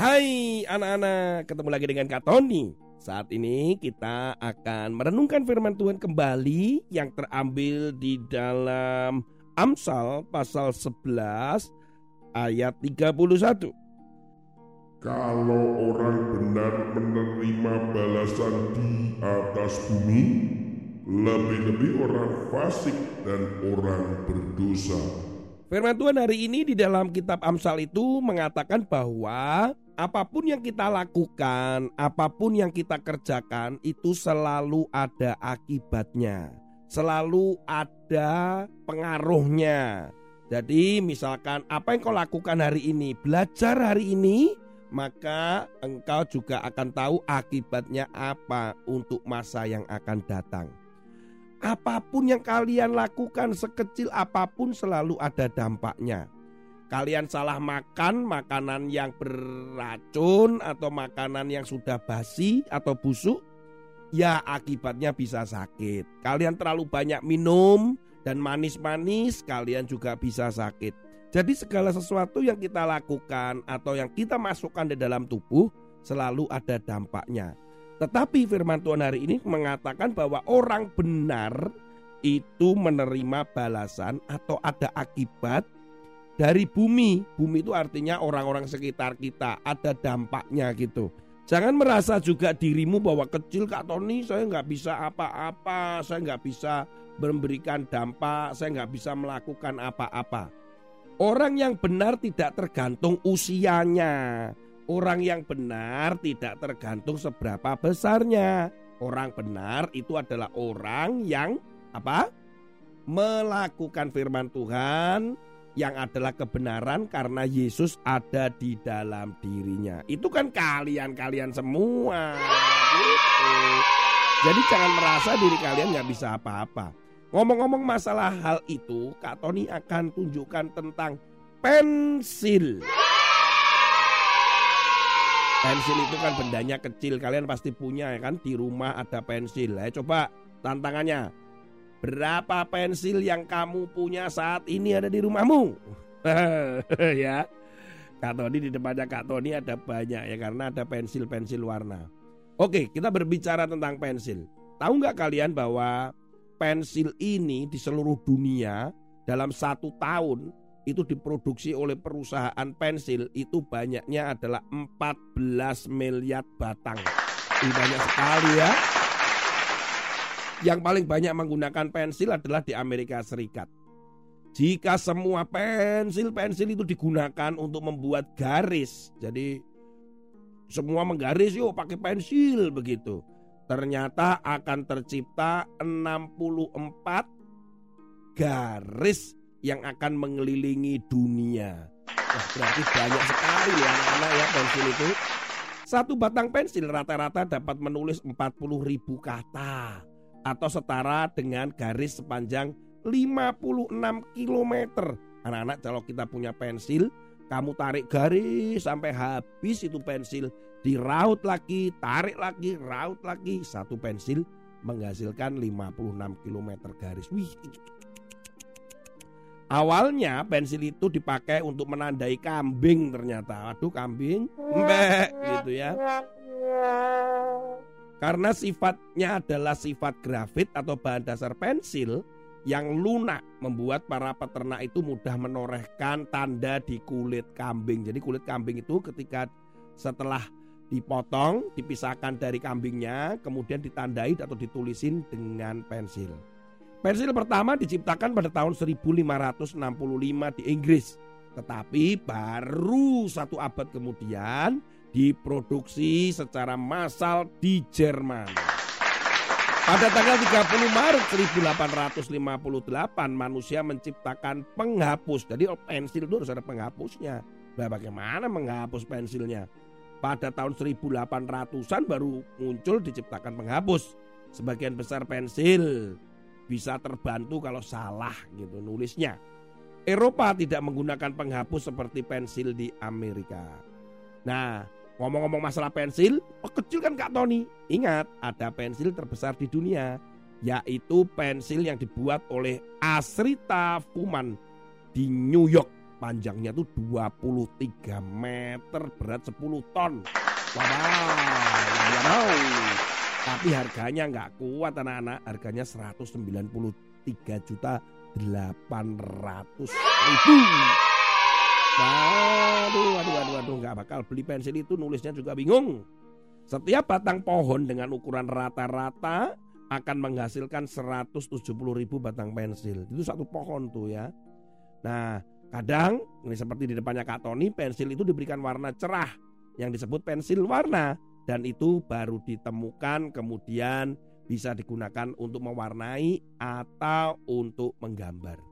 Hai anak-anak, ketemu lagi dengan Kak Tony. Saat ini kita akan merenungkan firman Tuhan kembali yang terambil di dalam Amsal pasal 11 ayat 31. Kalau orang benar menerima balasan di atas bumi, lebih-lebih orang fasik dan orang berdosa. Firman Tuhan hari ini di dalam kitab Amsal itu mengatakan bahwa apa pun yang kita lakukan, apa pun yang kita kerjakan itu selalu ada akibatnya. Selalu ada pengaruhnya. Jadi misalkan apa yang kau lakukan hari ini, belajar hari ini, maka engkau juga akan tahu akibatnya apa untuk masa yang akan datang. Apa pun yang kalian lakukan sekecil apa pun selalu ada dampaknya kalian salah makan makanan yang beracun atau makanan yang sudah basi atau busuk, ya akibatnya bisa sakit. Kalian terlalu banyak minum dan manis-manis, kalian juga bisa sakit. Jadi segala sesuatu yang kita lakukan atau yang kita masukkan di dalam tubuh selalu ada dampaknya. Tetapi firman Tuhan hari ini mengatakan bahwa orang benar itu menerima balasan atau ada akibat dari bumi. Bumi itu artinya orang-orang sekitar kita, ada dampaknya gitu. Jangan merasa juga dirimu bahwa kecil Kak Tony saya nggak bisa apa-apa, saya nggak bisa memberikan dampak, saya nggak bisa melakukan apa-apa. Orang yang benar tidak tergantung usianya. Orang yang benar tidak tergantung seberapa besarnya. Orang benar itu adalah orang yang apa? Melakukan firman Tuhan, yang adalah kebenaran karena Yesus ada di dalam dirinya. Itu kan kalian-kalian semua. Gitu. Jadi jangan merasa diri kalian nggak bisa apa-apa. Ngomong-ngomong masalah hal itu, Kak Tony akan tunjukkan tentang pensil. Pensil itu kan bendanya kecil, kalian pasti punya ya kan di rumah ada pensil. Ayo coba tantangannya Berapa pensil yang kamu punya saat ini ada di rumahmu? ya. Kak Tony di depannya Kak Tony ada banyak ya karena ada pensil-pensil warna. Oke, kita berbicara tentang pensil. Tahu nggak kalian bahwa pensil ini di seluruh dunia dalam satu tahun itu diproduksi oleh perusahaan pensil itu banyaknya adalah 14 miliar batang. Ini banyak sekali ya yang paling banyak menggunakan pensil adalah di Amerika Serikat. Jika semua pensil-pensil itu digunakan untuk membuat garis, jadi semua menggaris yuk pakai pensil begitu. Ternyata akan tercipta 64 garis yang akan mengelilingi dunia. Wah, berarti banyak sekali ya anak-anak ya pensil itu. Satu batang pensil rata-rata dapat menulis 40 ribu kata atau setara dengan garis sepanjang 56 km. Anak-anak kalau kita punya pensil, kamu tarik garis sampai habis itu pensil, diraut lagi, tarik lagi, raut lagi, satu pensil menghasilkan 56 km garis. Wih. Awalnya pensil itu dipakai untuk menandai kambing ternyata. Aduh kambing, mbek gitu ya. Karena sifatnya adalah sifat grafit atau bahan dasar pensil yang lunak membuat para peternak itu mudah menorehkan tanda di kulit kambing. Jadi kulit kambing itu ketika setelah dipotong, dipisahkan dari kambingnya, kemudian ditandai atau ditulisin dengan pensil. Pensil pertama diciptakan pada tahun 1565 di Inggris. Tetapi baru satu abad kemudian diproduksi secara massal di Jerman. Pada tanggal 30 Maret 1858 manusia menciptakan penghapus. Jadi pensil itu harus ada penghapusnya. Nah bagaimana menghapus pensilnya? Pada tahun 1800-an baru muncul diciptakan penghapus. Sebagian besar pensil bisa terbantu kalau salah gitu nulisnya. Eropa tidak menggunakan penghapus seperti pensil di Amerika. Nah, ngomong-ngomong masalah pensil, oh kecil kan Kak Tony. Ingat, ada pensil terbesar di dunia, yaitu pensil yang dibuat oleh Asrita Fuman di New York panjangnya tuh 23 meter, berat 10 ton. Wow, wow. Tapi harganya nggak kuat anak-anak, harganya 193 juta 800 ribu. Waduh, waduh, waduh, waduh, nggak bakal beli pensil itu nulisnya juga bingung. Setiap batang pohon dengan ukuran rata-rata akan menghasilkan 170 ribu batang pensil. Itu satu pohon tuh ya. Nah, Kadang, ini seperti di depannya Kak Tony, pensil itu diberikan warna cerah yang disebut pensil warna dan itu baru ditemukan kemudian bisa digunakan untuk mewarnai atau untuk menggambar.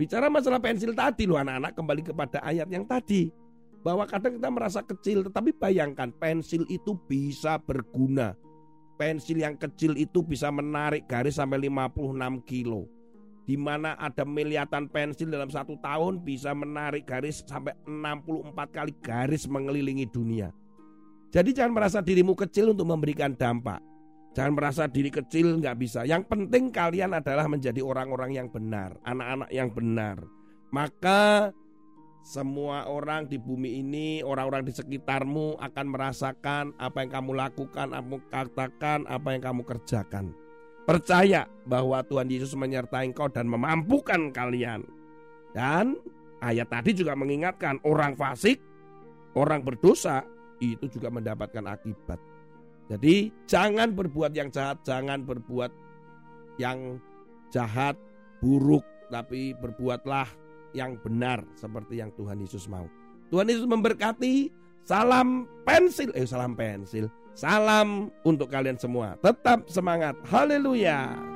Bicara masalah pensil tadi loh anak-anak kembali kepada ayat yang tadi. Bahwa kadang kita merasa kecil tetapi bayangkan pensil itu bisa berguna. Pensil yang kecil itu bisa menarik garis sampai 56 kilo di mana ada miliatan pensil dalam satu tahun bisa menarik garis sampai 64 kali garis mengelilingi dunia. Jadi jangan merasa dirimu kecil untuk memberikan dampak. Jangan merasa diri kecil nggak bisa. Yang penting kalian adalah menjadi orang-orang yang benar, anak-anak yang benar. Maka semua orang di bumi ini, orang-orang di sekitarmu akan merasakan apa yang kamu lakukan, apa yang kamu katakan, apa yang kamu kerjakan. Percaya bahwa Tuhan Yesus menyertai engkau dan memampukan kalian. Dan ayat tadi juga mengingatkan orang fasik, orang berdosa itu juga mendapatkan akibat. Jadi jangan berbuat yang jahat, jangan berbuat yang jahat, buruk, tapi berbuatlah yang benar seperti yang Tuhan Yesus mau. Tuhan Yesus memberkati. Salam pensil, eh salam pensil. Salam untuk kalian semua. Tetap semangat. Haleluya.